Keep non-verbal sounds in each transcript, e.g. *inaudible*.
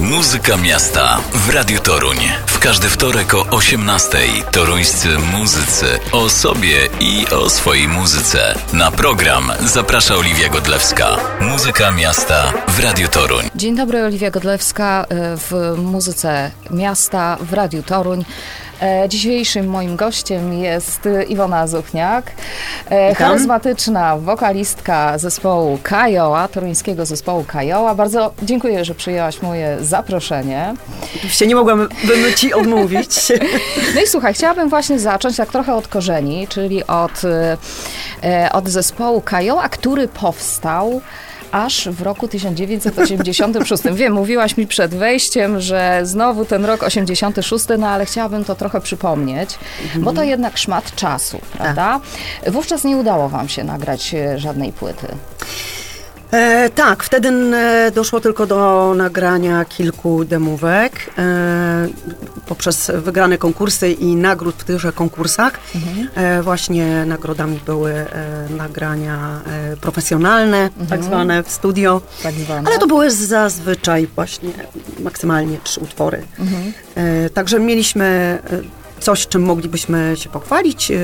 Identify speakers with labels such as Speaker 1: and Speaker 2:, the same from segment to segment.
Speaker 1: Muzyka miasta w Radiu Toruń. W każdy wtorek o 18:00 toruńscy muzycy o sobie i o swojej muzyce. Na program zaprasza Oliwia Godlewska. Muzyka miasta w Radiu Toruń.
Speaker 2: Dzień dobry, Oliwia Godlewska y, w muzyce miasta w Radiu Toruń. E, Dzisiejszym moim gościem jest Iwona Zuchniak, e,
Speaker 3: Witam.
Speaker 2: charyzmatyczna wokalistka zespołu Kajoła, toruńskiego zespołu Kajoła. Bardzo dziękuję, że przyjęłaś moje zaproszenie.
Speaker 3: Oczywiście nie mogłabym ci odmówić. *laughs*
Speaker 2: No i słuchaj, chciałabym właśnie zacząć tak trochę od korzeni, czyli od, e, od zespołu Kajoła, który powstał aż w roku 1986. *laughs* Wiem, mówiłaś mi przed wejściem, że znowu ten rok 86, no ale chciałabym to trochę przypomnieć, bo to jednak szmat czasu, prawda? Wówczas nie udało wam się nagrać e, żadnej płyty.
Speaker 3: E, tak, wtedy e, doszło tylko do nagrania kilku demówek e, poprzez wygrane konkursy i nagród w tychże konkursach. E, właśnie nagrodami były e, nagrania e, profesjonalne, tak zwane w studio.
Speaker 2: Tak zwane.
Speaker 3: Ale to były zazwyczaj właśnie maksymalnie trzy utwory. E, także mieliśmy coś, czym moglibyśmy się pochwalić, e,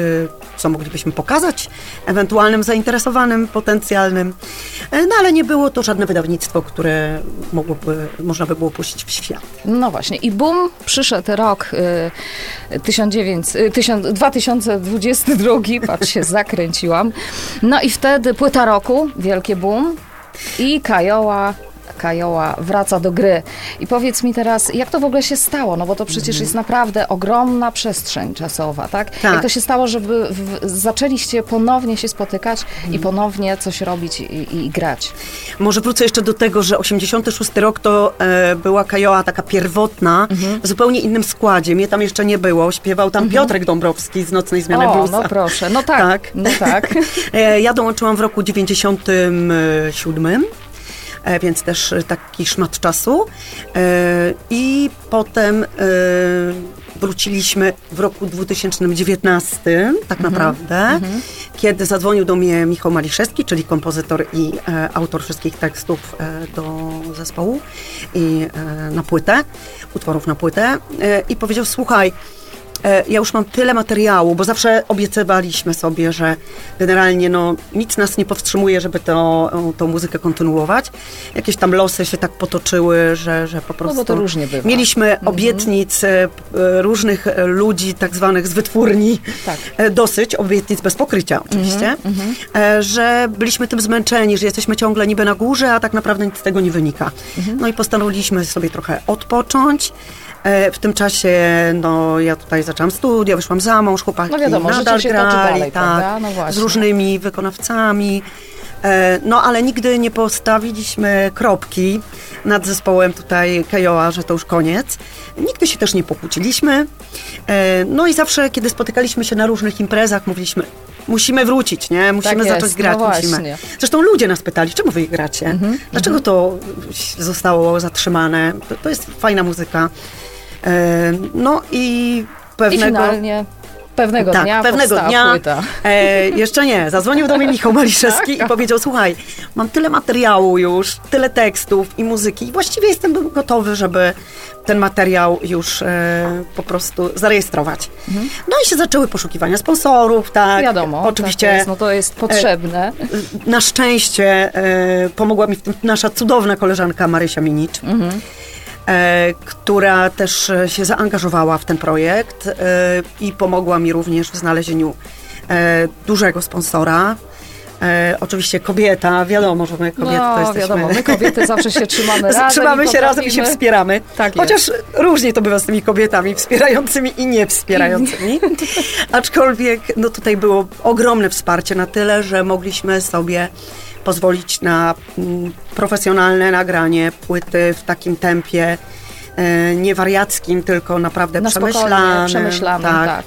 Speaker 3: co moglibyśmy pokazać ewentualnym zainteresowanym, potencjalnym. E, no ale nie było to żadne wydawnictwo, które mogłoby, można by było puścić w świat.
Speaker 2: No właśnie, i boom, przyszedł rok y, 1900, y, 1000 2022, patrz się, zakręciłam. No i wtedy płyta roku, wielkie boom i Kajoła, Kajoła wraca do gry. I powiedz mi teraz, jak to w ogóle się stało? No bo to przecież jest naprawdę ogromna przestrzeń czasowa, tak?
Speaker 3: Tak.
Speaker 2: Jak to się stało, żeby w, zaczęliście ponownie się spotykać i ponownie coś robić i, i, grać?
Speaker 3: Może wrócę jeszcze do tego, że 86 rok to e, była Kajoła taka pierwotna, w zupełnie innym składzie. Mnie tam jeszcze nie było. Śpiewał tam Piotrek Dąbrowski z Nocnej Zmiany
Speaker 2: O,
Speaker 3: Bluesa.
Speaker 2: no proszę, no tak,
Speaker 3: Tak.
Speaker 2: no tak. *laughs*
Speaker 3: E, Ja dołączyłam w roku 97, e, więc też e, taki szmat czasu. E, I potem e, wróciliśmy w roku 2019, tak naprawdę, kiedy zadzwonił do mnie Michał Maliszewski, czyli kompozytor i e, autor wszystkich tekstów e, do zespołu i e, na płytę, utworów na płytę e, i powiedział, słuchaj, E, Ja już mam tyle materiału, bo zawsze obiecywaliśmy sobie, że generalnie no, nic nas nie powstrzymuje, żeby to, tą muzykę kontynuować. Jakieś tam losy się tak potoczyły, że, że po prostu...
Speaker 2: No to różnie bywa.
Speaker 3: Mieliśmy obietnic e, p- różnych e, ludzi, tak zwanych z wytwórni,
Speaker 2: Tak.
Speaker 3: e, dosyć, obietnic bez pokrycia oczywiście, e, że byliśmy tym zmęczeni, że jesteśmy ciągle niby na górze, a tak naprawdę nic z tego nie wynika. No i postanowiliśmy sobie trochę odpocząć. E, W tym czasie, no, ja tutaj zaczęłam studia, wyszłam za mąż, chłopaki
Speaker 2: No wiadomo,
Speaker 3: nadal
Speaker 2: się
Speaker 3: grali,
Speaker 2: dalej,
Speaker 3: tak?
Speaker 2: No
Speaker 3: z różnymi wykonawcami. E, No, ale nigdy nie postawiliśmy kropki nad zespołem tutaj Kajoa, że to już koniec. Nigdy się też nie pokłóciliśmy. E, No i zawsze, kiedy spotykaliśmy się na różnych imprezach, mówiliśmy, musimy wrócić, nie? Musimy
Speaker 2: Tak jest,
Speaker 3: zacząć grać,
Speaker 2: no
Speaker 3: musimy. Zresztą ludzie nas pytali, czemu wy gracie? Dlaczego to zostało zatrzymane? To, to jest fajna muzyka. E, No i
Speaker 2: I
Speaker 3: pewnego...
Speaker 2: finalnie pewnego
Speaker 3: Tak,
Speaker 2: dnia
Speaker 3: pewnego dnia.
Speaker 2: płyta.
Speaker 3: E, jeszcze nie. Zadzwonił do mnie Michał Maliszewski
Speaker 2: Tak.
Speaker 3: i powiedział: Słuchaj, mam tyle materiału już, tyle tekstów i muzyki. I właściwie jestem gotowy, żeby ten materiał już e, po prostu zarejestrować. No i się zaczęły poszukiwania sponsorów, tak.
Speaker 2: Mhm. Wiadomo,
Speaker 3: Oczywiście.
Speaker 2: tak jest, no to jest potrzebne.
Speaker 3: Na szczęście e, pomogła mi w tym nasza cudowna koleżanka Marysia Minicz, e, która też e, się zaangażowała w ten projekt e, i pomogła mi również w znalezieniu e, dużego sponsora. E, oczywiście kobieta, wiadomo, że my kobiety to
Speaker 2: no
Speaker 3: jesteśmy...
Speaker 2: wiadomo, my kobiety *laughs* zawsze się trzymamy razem.
Speaker 3: Trzymamy się razem i się wspieramy.
Speaker 2: Tak
Speaker 3: Chociaż różnie to bywa z tymi kobietami wspierającymi i niewspierającymi. Aczkolwiek no tutaj było ogromne wsparcie na tyle, że mogliśmy sobie pozwolić na mm, profesjonalne nagranie płyty w takim tempie e, nie wariackim, tylko naprawdę
Speaker 2: Na
Speaker 3: przemyślanym.
Speaker 2: przemyślanym, tak.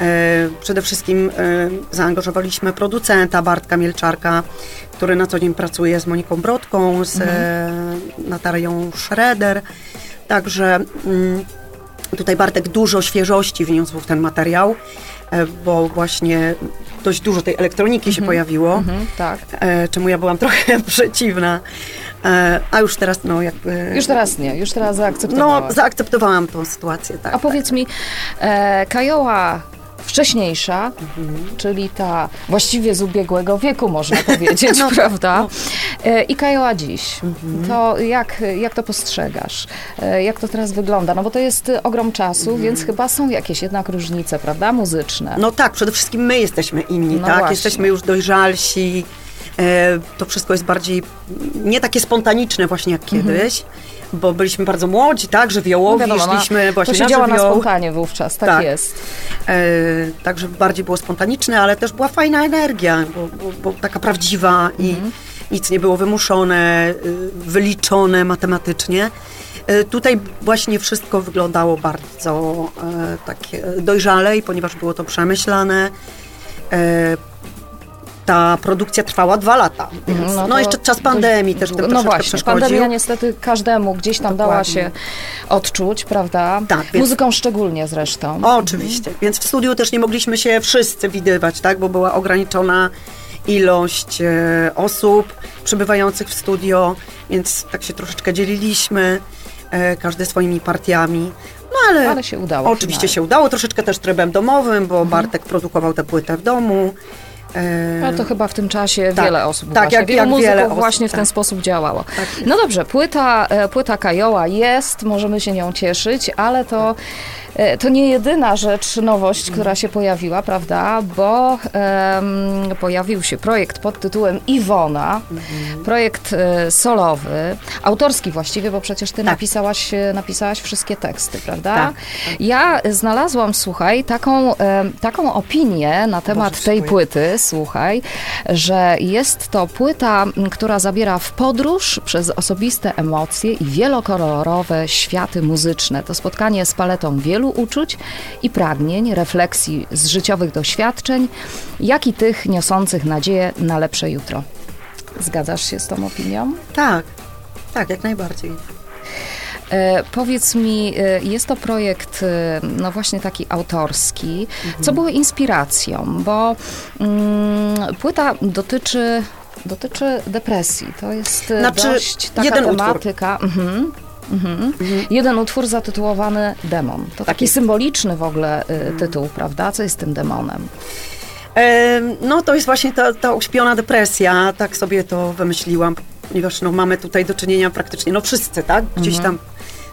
Speaker 3: E, Przede wszystkim e, zaangażowaliśmy producenta Bartka Mielczarka, który na co dzień pracuje z Moniką Brodką, z e, Natalią Schroeder. Także mm, tutaj Bartek dużo świeżości wniósł w ten materiał. E, bo właśnie dość dużo tej elektroniki się pojawiło,
Speaker 2: Mhm, tak.
Speaker 3: e, czemu ja byłam *laughs* trochę przeciwna, e, a już teraz no jakby...
Speaker 2: Już teraz nie, już teraz
Speaker 3: No,
Speaker 2: zaakceptowałaś.
Speaker 3: zaakceptowałam tą sytuację, tak.
Speaker 2: A powiedz mi, e, Kajoła wcześniejsza,
Speaker 3: Mhm.
Speaker 2: czyli ta właściwie z ubiegłego wieku, można *laughs* powiedzieć,
Speaker 3: No,
Speaker 2: prawda? E, I Kajoła dziś.
Speaker 3: Mhm.
Speaker 2: To jak, jak to postrzegasz? E, jak to teraz wygląda? No bo to jest ogrom czasu, więc chyba są jakieś jednak różnice, prawda? Muzyczne.
Speaker 3: Mhm. No tak, przede wszystkim my jesteśmy inni,
Speaker 2: No
Speaker 3: tak?
Speaker 2: właśnie.
Speaker 3: Jesteśmy już dojrzalsi. E, to wszystko jest bardziej nie takie spontaniczne właśnie jak kiedyś, bo byliśmy bardzo młodzi, tak, że wiołowi,
Speaker 2: Mhm. No wiadomo,
Speaker 3: szliśmy
Speaker 2: to
Speaker 3: właśnie
Speaker 2: się
Speaker 3: na
Speaker 2: działa na spontanie wówczas, tak,
Speaker 3: Tak.
Speaker 2: jest.
Speaker 3: E, także bardziej było spontaniczne, ale też była fajna energia, bo, bo, bo taka prawdziwa i
Speaker 2: Mhm.
Speaker 3: nic nie było wymuszone, y, wyliczone matematycznie. E, Tutaj właśnie wszystko wyglądało bardzo e, takie dojrzale ponieważ było to przemyślane, e, ta produkcja trwała dwa lata. Więc,
Speaker 2: Mhm,
Speaker 3: no
Speaker 2: to
Speaker 3: jeszcze czas pandemii też tym
Speaker 2: No właśnie,
Speaker 3: przeszkodził.
Speaker 2: pandemia niestety każdemu gdzieś tam dała
Speaker 3: Dokładnie.
Speaker 2: się odczuć, prawda?
Speaker 3: Tak, więc-
Speaker 2: Muzyką szczególnie zresztą.
Speaker 3: Oczywiście. Więc w studiu też nie mogliśmy się wszyscy widywać, tak? Bo była ograniczona ilość e, osób przebywających w studio, więc tak się troszeczkę dzieliliśmy, e, każdy swoimi partiami. No ale,
Speaker 2: Ale się udało
Speaker 3: Oczywiście
Speaker 2: finalnie.
Speaker 3: się udało, troszeczkę też trybem domowym, bo Bartek produkował tę płytę w domu.
Speaker 2: Ale to chyba w tym czasie
Speaker 3: Tak,
Speaker 2: wiele osób
Speaker 3: tak,
Speaker 2: właśnie,
Speaker 3: jak-
Speaker 2: wielu
Speaker 3: jak
Speaker 2: muzyków
Speaker 3: wiele osób,
Speaker 2: właśnie w ten
Speaker 3: tak.
Speaker 2: sposób działało.
Speaker 3: Tak
Speaker 2: no dobrze, płyta, e, płyta Kajoła jest, możemy się nią cieszyć, ale to, e, to nie jedyna rzecz, nowość, która się pojawiła, prawda? Bo em, pojawił się projekt pod tytułem Iwona, projekt e, solowy, autorski właściwie, bo przecież ty
Speaker 3: Tak.
Speaker 2: napisałaś, e, napisałaś wszystkie teksty, prawda?
Speaker 3: Tak,
Speaker 2: Ja znalazłam, słuchaj, taką, taką opinię na temat
Speaker 3: Boże,
Speaker 2: tej płyty, słuchaj, że jest to płyta, która zabiera w podróż przez osobiste emocje i wielokolorowe światy muzyczne. To spotkanie z paletą wielu uczuć i pragnień, refleksji z życiowych doświadczeń, jak i tych niosących nadzieję na lepsze jutro. Zgadzasz się z tą opinią?
Speaker 3: Tak, tak, jak najbardziej.
Speaker 2: E, powiedz mi, e, jest to projekt, e, no właśnie taki autorski.
Speaker 3: Mhm.
Speaker 2: Co było inspiracją? Bo mm, płyta dotyczy, dotyczy depresji. To jest e,
Speaker 3: Znaczy,
Speaker 2: dość taka
Speaker 3: jeden utwór.
Speaker 2: tematyka. Mhm. Mhm. Jeden utwór zatytułowany Demon. To taki
Speaker 3: jest.
Speaker 2: symboliczny w ogóle e, tytuł, prawda? Co jest tym demonem?
Speaker 3: Em, No to jest właśnie ta, ta uśpiona depresja, tak sobie to wymyśliłam, ponieważ no, mamy tutaj do czynienia praktycznie, no wszyscy, tak? Gdzieś tam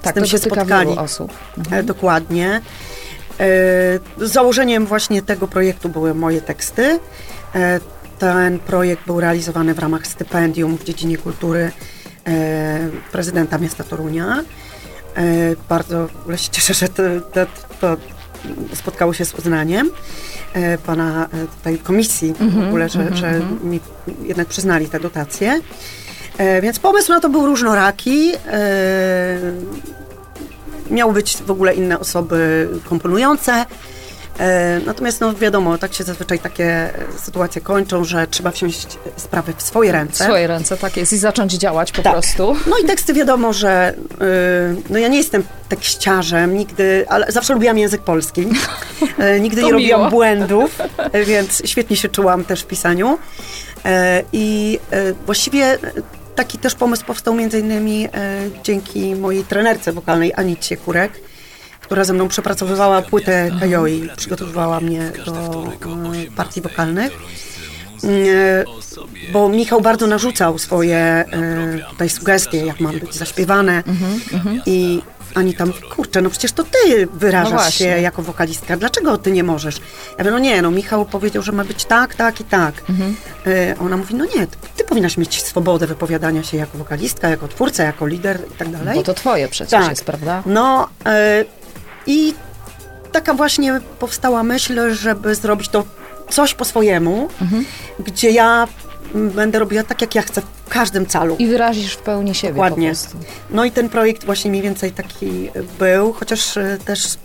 Speaker 2: Tak,
Speaker 3: z tym
Speaker 2: to
Speaker 3: się spotkali.
Speaker 2: osób.
Speaker 3: E, Dokładnie. E, Założeniem właśnie tego projektu były moje teksty. E, Ten projekt był realizowany w ramach stypendium w dziedzinie kultury prezydenta miasta Torunia. E, Bardzo się cieszę, że to, to, to spotkało się z uznaniem e, pana e, tutaj komisji w ogóle, że, że mi jednak przyznali te dotacje. E, Więc pomysł na to był różnoraki. E, Miały być w ogóle inne osoby komponujące. E, Natomiast no wiadomo, tak się zazwyczaj takie sytuacje kończą, że trzeba wziąć sprawy w swoje
Speaker 2: W
Speaker 3: ręce.
Speaker 2: swoje ręce, tak jest, i zacząć działać po
Speaker 3: Tak.
Speaker 2: prostu.
Speaker 3: No i teksty wiadomo, że y, no ja nie jestem tekściarzem, nigdy, ale zawsze lubiłam język polski. E, nigdy nie robiłam
Speaker 2: miło.
Speaker 3: błędów, e, więc świetnie się czułam też w pisaniu. E, I e, właściwie taki też pomysł powstał między innymi e, dzięki mojej trenerce wokalnej Anicie Kurek, która ze mną przepracowywała płytę Kajoi, przygotowywała mnie do e, partii wokalnych. E, bo Michał bardzo narzucał swoje e, tutaj sugestie, jak mam być zaśpiewane. I Anita mówi, kurczę, no przecież to ty
Speaker 2: No
Speaker 3: wyrażasz
Speaker 2: właśnie.
Speaker 3: się jako wokalistka, dlaczego ty nie możesz? Ja mówię, no nie, no Michał powiedział, że ma być tak, tak i tak. Ona mówi, no nie, ty, ty powinnaś mieć swobodę wypowiadania się jako wokalistka, jako twórca, jako lider i tak dalej.
Speaker 2: Bo to twoje przecież
Speaker 3: Tak.
Speaker 2: jest, prawda?
Speaker 3: No e, i taka właśnie powstała myśl, żeby zrobić to coś po swojemu,
Speaker 2: Mhm.
Speaker 3: gdzie ja będę robiła tak, jak ja chcę w każdym calu.
Speaker 2: I wyrazisz w pełni siebie
Speaker 3: Dokładnie. No i ten projekt właśnie mniej więcej taki był, chociaż e, też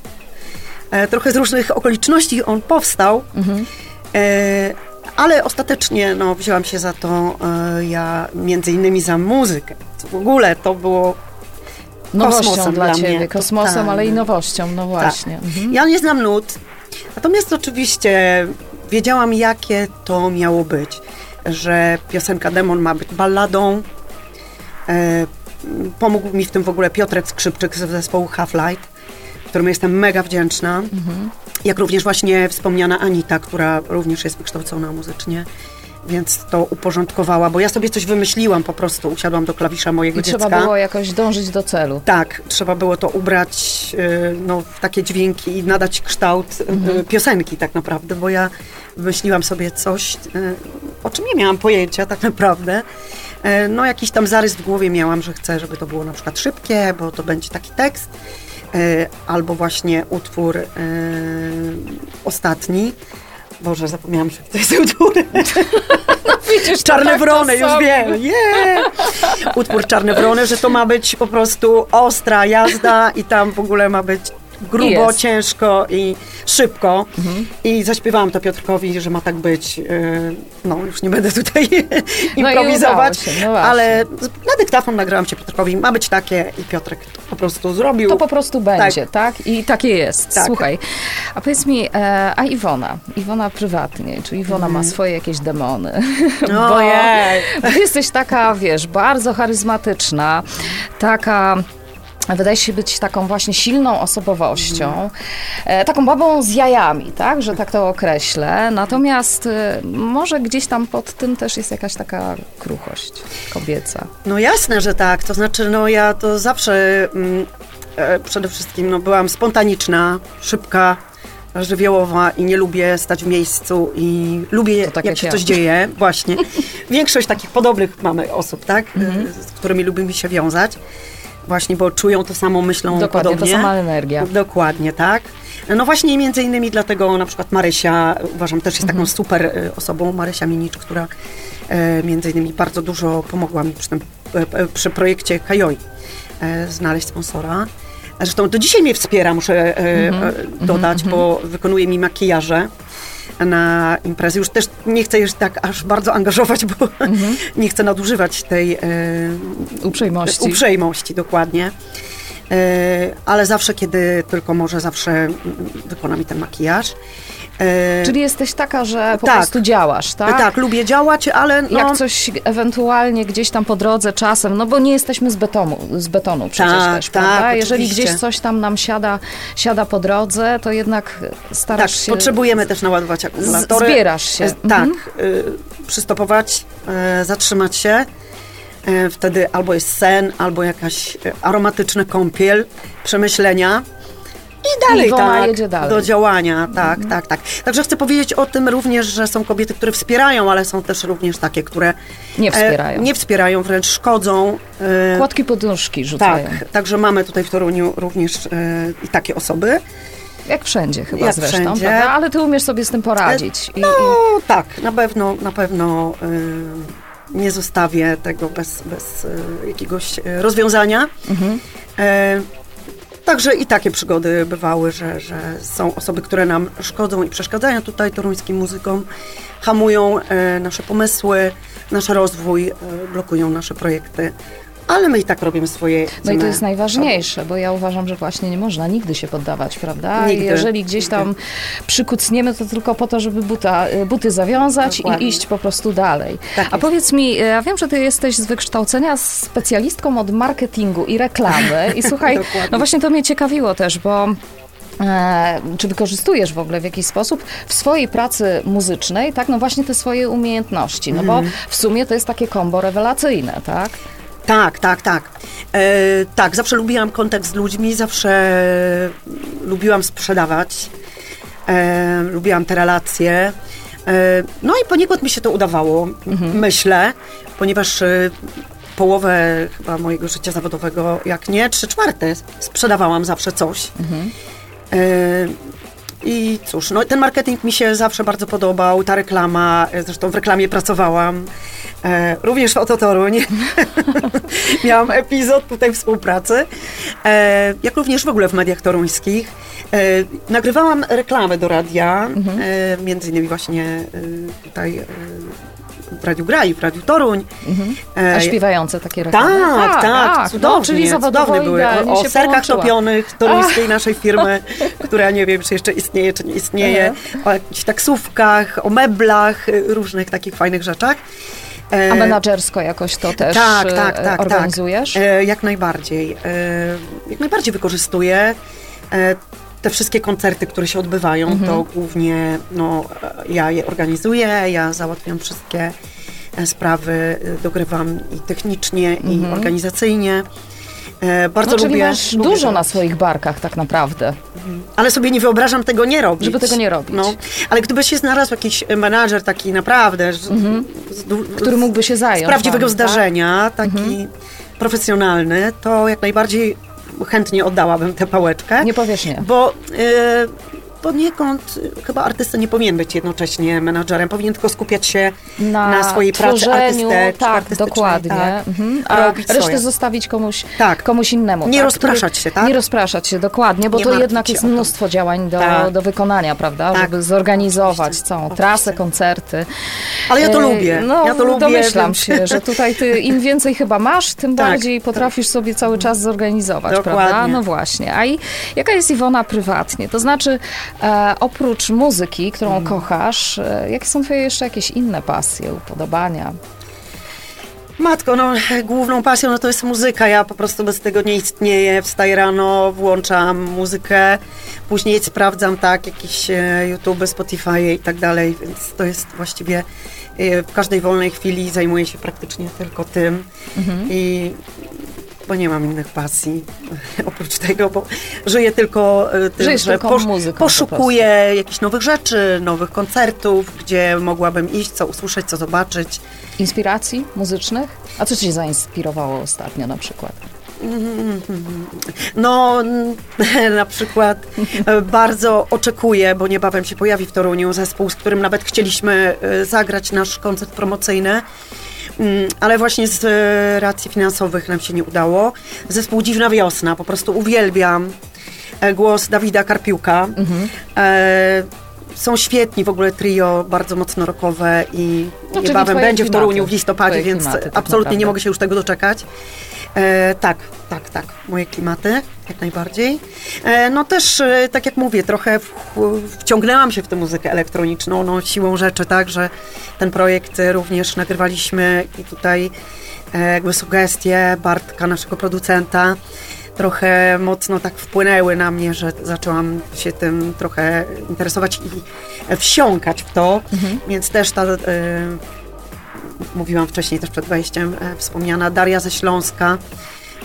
Speaker 3: e, trochę z różnych okoliczności on powstał.
Speaker 2: Mhm.
Speaker 3: E, ale ostatecznie no, wzięłam się za to ja między innymi za muzykę. W ogóle to było
Speaker 2: Nowością dla ciebie,
Speaker 3: mnie,
Speaker 2: kosmosem,
Speaker 3: totalnie.
Speaker 2: ale i nowością, no właśnie.
Speaker 3: Tak.
Speaker 2: Mhm.
Speaker 3: Ja nie znam nut, Natomiast oczywiście wiedziałam, jakie to miało być, że piosenka Demon ma być balladą. E, pomógł mi w tym w ogóle Piotrek Skrzypczyk z zespołu Half-Light, któremu jestem mega wdzięczna. Jak również właśnie wspomniana Anita, która również jest wykształcona muzycznie. Więc to uporządkowała, bo ja sobie coś wymyśliłam po prostu, usiadłam do klawisza mojego
Speaker 2: I
Speaker 3: dziecka.
Speaker 2: trzeba było jakoś dążyć do celu.
Speaker 3: Tak, trzeba było to ubrać y, no, w takie dźwięki i nadać kształt y, piosenki tak naprawdę, bo ja wymyśliłam sobie coś, y, o czym nie miałam pojęcia tak naprawdę. No jakiś tam zarys w głowie miałam, że chcę, żeby to było na przykład szybkie, bo to będzie taki tekst, albo właśnie utwór ostatni. Boże, zapomniałam, że *laughs* to jest utwór.
Speaker 2: Widzisz,
Speaker 3: Czarne wrony, już wiem. Yeah. Utwór Czarne wrony, że to ma być po prostu ostra jazda i tam w ogóle ma być grubo,
Speaker 2: Jest.
Speaker 3: ciężko i szybko. I zaśpiewałam to Piotrkowi, że ma tak być. Yy, No, już nie będę tutaj *laughs* improwizować,
Speaker 2: udało się, no
Speaker 3: ale na dyktafon nagrałam się Piotrkowi, ma być takie i Piotrek to po prostu zrobił.
Speaker 2: To po prostu będzie, tak? I takie jest.
Speaker 3: Tak.
Speaker 2: Słuchaj, a powiedz mi, e, a Iwona? Iwona prywatnie, czy Iwona ma swoje jakieś demony?
Speaker 3: No, *laughs*
Speaker 2: Bo ty jesteś taka, wiesz, bardzo charyzmatyczna, taka... Wydaje się być taką właśnie silną osobowością, e, taką babą z jajami, tak, że tak to określę. Natomiast e, może gdzieś tam pod tym też jest jakaś taka kruchość kobieca.
Speaker 3: No jasne, że tak. To znaczy, no ja to zawsze mm, e, przede wszystkim no, byłam spontaniczna, szybka, żywiołowa i nie lubię stać w miejscu i lubię,
Speaker 2: tak
Speaker 3: jak
Speaker 2: jak
Speaker 3: się
Speaker 2: ja.
Speaker 3: coś dzieje. *laughs* Właśnie. Większość takich podobnych mamy osób, tak? E, Z którymi lubimy się wiązać. Właśnie, bo czują to samo, myślą
Speaker 2: Dokładnie,
Speaker 3: podobnie.
Speaker 2: to sama energia.
Speaker 3: Dokładnie, tak. No właśnie między innymi dlatego na przykład Marysia, uważam, też jest taką super e, osobą, Marysia Minicz, która e, między innymi bardzo dużo pomogła mi przy, tym, e, przy projekcie Kajoi znaleźć sponsora. Zresztą do dzisiaj mnie wspiera, muszę e, dodać, bo wykonuje mi makijaże na imprezy. Już też nie chcę już tak aż bardzo angażować, bo *laughs* nie chcę nadużywać tej e,
Speaker 2: Uprzejmości.
Speaker 3: Uprzejmości, dokładnie. E, ale zawsze, kiedy tylko może, zawsze mm, wykona mi ten makijaż. E,
Speaker 2: Czyli jesteś taka, że po
Speaker 3: Tak.
Speaker 2: prostu działasz, tak?
Speaker 3: tak? lubię działać, ale no,
Speaker 2: Jak coś ewentualnie gdzieś tam po drodze czasem, no bo nie jesteśmy z betonu, z betonu przecież
Speaker 3: Tak,
Speaker 2: też,
Speaker 3: tak,
Speaker 2: prawda? Jeżeli
Speaker 3: oczywiście.
Speaker 2: gdzieś coś tam nam siada, siada po drodze, to jednak
Speaker 3: tak,
Speaker 2: starasz się...
Speaker 3: potrzebujemy też naładować akumulatory.
Speaker 2: zbierasz się.
Speaker 3: E, Tak, przystopować, e, zatrzymać się. Wtedy albo jest sen, albo jakaś aromatyczna kąpiel, przemyślenia. I dalej,
Speaker 2: Iwona
Speaker 3: tak,
Speaker 2: jedzie dalej.
Speaker 3: do działania, tak, tak, tak. Także chcę powiedzieć o tym również, że są kobiety, które wspierają, ale są też również takie, które
Speaker 2: Nie
Speaker 3: e,
Speaker 2: wspierają.
Speaker 3: nie wspierają, wręcz szkodzą. e,
Speaker 2: Kładki poduszki rzucają.
Speaker 3: tak, także mamy tutaj w Toruniu również e, i takie osoby.
Speaker 2: Jak wszędzie chyba
Speaker 3: Jak
Speaker 2: zresztą,
Speaker 3: wszędzie.
Speaker 2: prawda? Ale ty umiesz sobie z tym poradzić. I,
Speaker 3: No
Speaker 2: i
Speaker 3: tak, na pewno, na pewno y, nie zostawię tego bez, bez y, jakiegoś rozwiązania.
Speaker 2: Mhm.
Speaker 3: E, Także i takie przygody bywały, że, że są osoby, które nam szkodzą i przeszkadzają tutaj toruńskim muzykom, hamują e, nasze pomysły, nasz rozwój, e, blokują nasze projekty, ale my i tak robimy swoje.
Speaker 2: No i to jest najważniejsze, bo ja uważam, że właśnie nie można nigdy się poddawać, prawda?
Speaker 3: Nigdy,
Speaker 2: Jeżeli gdzieś tam przykucniemy, to tylko po to, żeby buta, y, buty zawiązać
Speaker 3: Dokładnie.
Speaker 2: i iść po prostu dalej.
Speaker 3: Tak
Speaker 2: A
Speaker 3: jest.
Speaker 2: powiedz mi, y, ja wiem, że ty jesteś z wykształcenia specjalistką od marketingu i reklamy i słuchaj, *laughs* no właśnie to mnie ciekawiło też, bo E, czy wykorzystujesz w ogóle w jakiś sposób w swojej pracy muzycznej, tak, no właśnie te swoje umiejętności, no
Speaker 3: Mhm.
Speaker 2: bo w sumie to jest takie kombo rewelacyjne, tak?
Speaker 3: Tak, tak, tak. E, tak, zawsze lubiłam kontakt z ludźmi, zawsze lubiłam sprzedawać, e, lubiłam te relacje. E, no i poniekąd mi się to udawało, myślę, ponieważ e, połowę chyba mojego życia zawodowego, jak nie trzy czwarte, sprzedawałam zawsze coś. E, I cóż, no ten marketing mi się zawsze bardzo podobał, ta reklama, e, zresztą w reklamie pracowałam, e, również w Ototoruń. *laughs* Miałam epizod tutaj współpracy, e, jak również w ogóle w mediach toruńskich. E, nagrywałam reklamy do radia, e, między innymi właśnie e, tutaj Radiu Graj, w Radiu Toruń.
Speaker 2: A
Speaker 3: E,
Speaker 2: śpiewające takie reklamy?
Speaker 3: tak, tak, cudownie,
Speaker 2: no, czyli
Speaker 3: cudowne były. O, o serkach
Speaker 2: połączyła.
Speaker 3: topionych toruńskiej naszej firmy, która nie wiem, czy jeszcze istnieje, czy nie istnieje, o jakichś taksówkach, o meblach, różnych takich fajnych rzeczach.
Speaker 2: A menadżersko jakoś to też
Speaker 3: tak, tak, tak,
Speaker 2: organizujesz?
Speaker 3: Tak. Jak najbardziej. Jak najbardziej wykorzystuję te wszystkie koncerty, które się odbywają,
Speaker 2: Mhm.
Speaker 3: to głównie no, ja je organizuję, ja załatwiam wszystkie e, sprawy, e, dogrywam i technicznie, i organizacyjnie. E, bardzo
Speaker 2: Mhm. no, czyli
Speaker 3: lubię,
Speaker 2: masz
Speaker 3: lubię
Speaker 2: dużo
Speaker 3: to
Speaker 2: na swoich barkach tak naprawdę.
Speaker 3: ale sobie nie wyobrażam tego nie robić.
Speaker 2: Żeby tego nie robić.
Speaker 3: No, ale gdyby się znalazł jakiś menadżer taki naprawdę, z, z,
Speaker 2: Mhm. Który mógłby się
Speaker 3: z
Speaker 2: zająć.
Speaker 3: prawdziwego
Speaker 2: wami, tak?
Speaker 3: zdarzenia, taki profesjonalny, to jak najbardziej chętnie oddałabym tę pałeczkę.
Speaker 2: Nie powiesz nie.
Speaker 3: Bo y, poniekąd y, chyba artysta nie powinien być jednocześnie menadżerem, powinien tylko skupiać się na, swojej pracy
Speaker 2: tworzeniu,
Speaker 3: artystycz-
Speaker 2: tak,
Speaker 3: artystycznej.
Speaker 2: dokładnie.
Speaker 3: Tak.
Speaker 2: Mhm. A resztę
Speaker 3: swoje.
Speaker 2: zostawić komuś,
Speaker 3: Tak.
Speaker 2: komuś innemu.
Speaker 3: Nie
Speaker 2: tak,
Speaker 3: rozpraszać się, tak?
Speaker 2: Nie rozpraszać się, dokładnie, bo
Speaker 3: Nie
Speaker 2: to jednak jest mnóstwo działań do,
Speaker 3: Tak.
Speaker 2: do wykonania, prawda?
Speaker 3: Tak.
Speaker 2: Żeby zorganizować
Speaker 3: Oczywiście.
Speaker 2: całą
Speaker 3: Oczywiście.
Speaker 2: trasę, koncerty.
Speaker 3: Ale ja to
Speaker 2: E,
Speaker 3: lubię.
Speaker 2: No,
Speaker 3: ja to lubię.
Speaker 2: domyślam
Speaker 3: więc-
Speaker 2: się, że tutaj ty im więcej chyba masz, tym
Speaker 3: Tak,
Speaker 2: bardziej potrafisz sobie cały czas zorganizować,
Speaker 3: Dokładnie.
Speaker 2: prawda? No właśnie. A i jaka jest Iwona prywatnie? To znaczy, e, oprócz muzyki, którą
Speaker 3: Mhm.
Speaker 2: kochasz, e, jakie są twoje jeszcze jakieś inne pasje, upodobania?
Speaker 3: Matko, no główną pasją no, to jest muzyka. Ja po prostu bez tego nie istnieję. Wstaję rano, włączam muzykę, później sprawdzam tak jakieś e, YouTube, Spotify i tak dalej, więc to jest właściwie e, w każdej wolnej chwili zajmuję się praktycznie tylko tym i bo nie mam innych pasji *laughs* oprócz tego, bo żyję tylko e, tym,
Speaker 2: Żyjesz
Speaker 3: że
Speaker 2: tylko muzyką po
Speaker 3: poszukuję jakichś nowych rzeczy, nowych koncertów, gdzie mogłabym iść, co usłyszeć, co zobaczyć.
Speaker 2: Inspiracji muzycznych? A co cię zainspirowało ostatnio na przykład?
Speaker 3: No, *laughs* na przykład e, bardzo oczekuję, bo niebawem się pojawi w Toruniu zespół, z którym nawet chcieliśmy e, zagrać nasz koncert promocyjny. Mm, Ale właśnie z e, racji finansowych nam się nie udało. Zespół Dziwna Wiosna, po prostu uwielbiam e, głos Dawida Karpiuka. E, są świetni, w ogóle trio bardzo mocno rockowe i
Speaker 2: No, czyli
Speaker 3: niebawem będzie w Toruniu w listopadzie, więc
Speaker 2: klimaty, tak
Speaker 3: absolutnie nie
Speaker 2: naprawdę.
Speaker 3: mogę się już tego doczekać. E, tak, tak, tak, moje klimaty, jak najbardziej. E, no też, e, tak jak mówię, trochę w, wciągnęłam się w tę muzykę elektroniczną, no siłą rzeczy, tak, że ten projekt e, również nagrywaliśmy i tutaj e, jakby sugestie Bartka, naszego producenta, trochę mocno tak wpłynęły na mnie, że zaczęłam się tym trochę interesować i e, wsiąkać w to, więc też ta... Mówiłam wcześniej też przed wejściem, e, wspomniana Daria ze Śląska,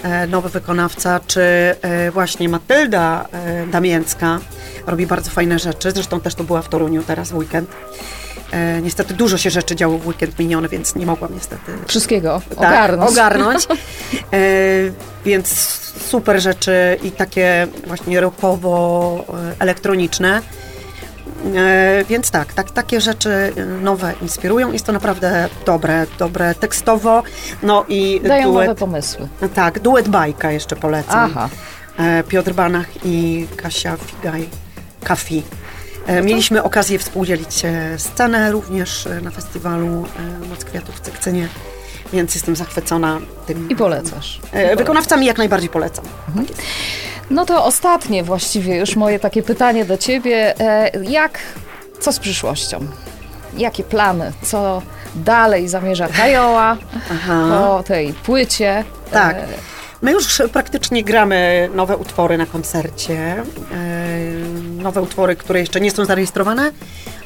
Speaker 3: e, nowy wykonawca, czy e, właśnie Matylda Damięcka robi bardzo fajne rzeczy, zresztą też to była w Toruniu teraz w weekend. Niestety dużo się rzeczy działo w weekend miniony, więc nie mogłam niestety
Speaker 2: Wszystkiego
Speaker 3: tak,
Speaker 2: ogarnąć.
Speaker 3: ogarnąć. *laughs* Więc super rzeczy i takie właśnie rockowo-elektroniczne. E, więc tak, tak, takie rzeczy e, nowe inspirują. Jest to naprawdę dobre, dobre tekstowo. No i
Speaker 2: Dają nowe
Speaker 3: duet,
Speaker 2: pomysły.
Speaker 3: tak, duet bajka jeszcze polecam.
Speaker 2: Aha.
Speaker 3: E, Piotr Banach i Kasia Figaj, Kafi. E, Mieliśmy okazję współdzielić e, scenę również e, na festiwalu e, Moc Kwiatów w Cekcynie, więc jestem zachwycona tym.
Speaker 2: I polecasz.
Speaker 3: E, Wykonawcami jak najbardziej polecam. Jest.
Speaker 2: No to ostatnie właściwie już moje takie pytanie do ciebie. E, Jak, co z przyszłością? Jakie plany? Co dalej zamierza Kajoła po tej płycie?
Speaker 3: Tak.
Speaker 2: E,
Speaker 3: My już praktycznie gramy nowe utwory na koncercie. E, Nowe utwory, które jeszcze nie są zarejestrowane,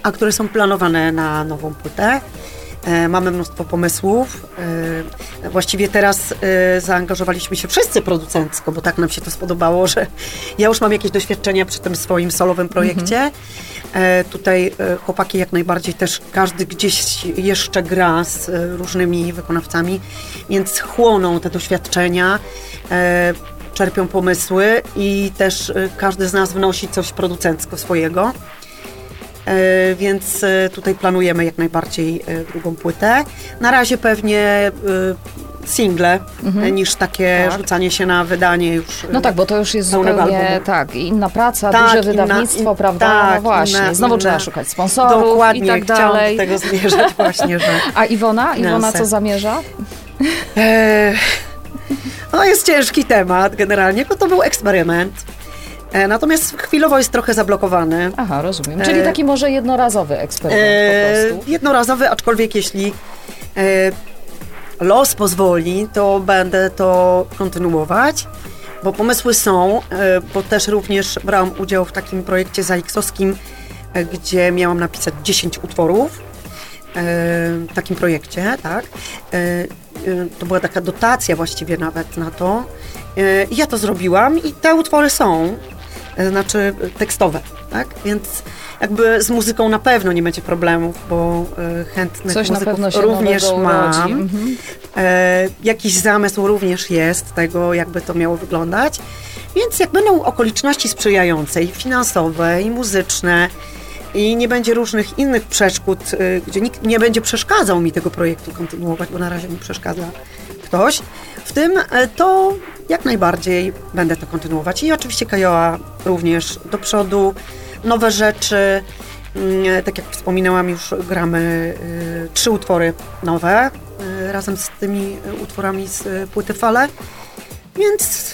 Speaker 3: a które są planowane na nową płytę. E, Mamy mnóstwo pomysłów. E, Właściwie teraz e, zaangażowaliśmy się wszyscy producencko, bo tak nam się to spodobało, że ja już mam jakieś doświadczenia przy tym swoim solowym projekcie. E, Tutaj chłopaki jak najbardziej też każdy gdzieś jeszcze gra z różnymi wykonawcami, więc chłoną te doświadczenia, czerpią pomysły i też każdy z nas wnosi coś producencko swojego. E, Więc e, tutaj planujemy jak najbardziej e, drugą płytę. Na razie pewnie single niż takie
Speaker 2: Tak.
Speaker 3: rzucanie się na wydanie już.
Speaker 2: No tak, bo to już jest zupełnie
Speaker 3: albumu.
Speaker 2: tak, inna praca,
Speaker 3: Tak,
Speaker 2: duże
Speaker 3: inna-
Speaker 2: wydawnictwo,
Speaker 3: in-
Speaker 2: prawda?
Speaker 3: tak,
Speaker 2: no właśnie.
Speaker 3: inne-
Speaker 2: Znowu
Speaker 3: inne-
Speaker 2: trzeba szukać sponsorów
Speaker 3: Dokładnie,
Speaker 2: i tak dalej.
Speaker 3: tego zmierzać *laughs* właśnie, że
Speaker 2: A Iwona? Iwona co zamierza?
Speaker 3: e, no jest ciężki temat generalnie, bo to był eksperyment. E, natomiast chwilowo jest trochę zablokowany.
Speaker 2: Aha, rozumiem. Czyli
Speaker 3: E,
Speaker 2: taki może jednorazowy eksperyment
Speaker 3: E,
Speaker 2: po prostu.
Speaker 3: jednorazowy, aczkolwiek jeśli e, los pozwoli, to będę to kontynuować, bo pomysły są, e, bo też również brałam udział w takim projekcie ZAX-owskim, e, gdzie miałam napisać 10 utworów. e, W takim projekcie, tak. E, e, To była taka dotacja właściwie nawet na to. E, ja to zrobiłam i te utwory są, e, znaczy e, tekstowe, tak? Więc jakby z muzyką na pewno nie będzie problemów, bo e, chętnych
Speaker 2: Coś na
Speaker 3: muzyków
Speaker 2: pewno się
Speaker 3: również mam.
Speaker 2: Mhm.
Speaker 3: E, jakiś zamysł również jest tego, jakby to miało wyglądać. Więc jak będą okoliczności sprzyjające i finansowe, i muzyczne, i nie będzie różnych innych przeszkód, y, gdzie nikt nie będzie przeszkadzał mi tego projektu kontynuować, bo na razie mi przeszkadza ktoś, w tym e, to jak najbardziej będę to kontynuować. I oczywiście Kajoa również do przodu, nowe rzeczy. Mm, Tak jak wspominałam, już gramy y, trzy utwory nowe razem z tymi utworami z płyty Fale, więc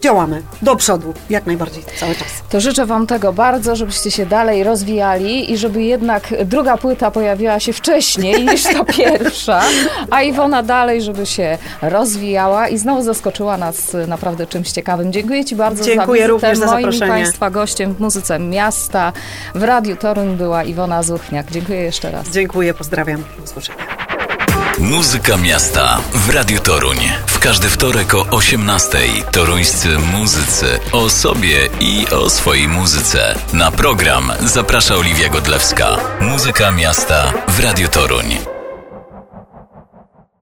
Speaker 3: działamy do przodu jak najbardziej cały czas.
Speaker 2: To życzę Wam tego bardzo, żebyście się dalej rozwijali i żeby jednak druga płyta pojawiła się wcześniej niż ta *laughs* pierwsza, a Iwona dalej, żeby się rozwijała i znowu zaskoczyła nas naprawdę czymś ciekawym. Dziękuję Ci bardzo
Speaker 3: Dziękuję
Speaker 2: za
Speaker 3: również za
Speaker 2: Moim
Speaker 3: zaproszenie.
Speaker 2: Państwa gościem w Muzyce Miasta w Radiu Toruń była Iwona Zuchniak. Dziękuję jeszcze raz.
Speaker 3: Dziękuję, pozdrawiam, do usłyszenia.
Speaker 1: Muzyka miasta w Radiu Toruń. W każdy wtorek o 18:00 toruńscy muzycy o sobie i o swojej muzyce. Na program zaprasza Oliwia Godlewska. Muzyka miasta w Radiu Toruń.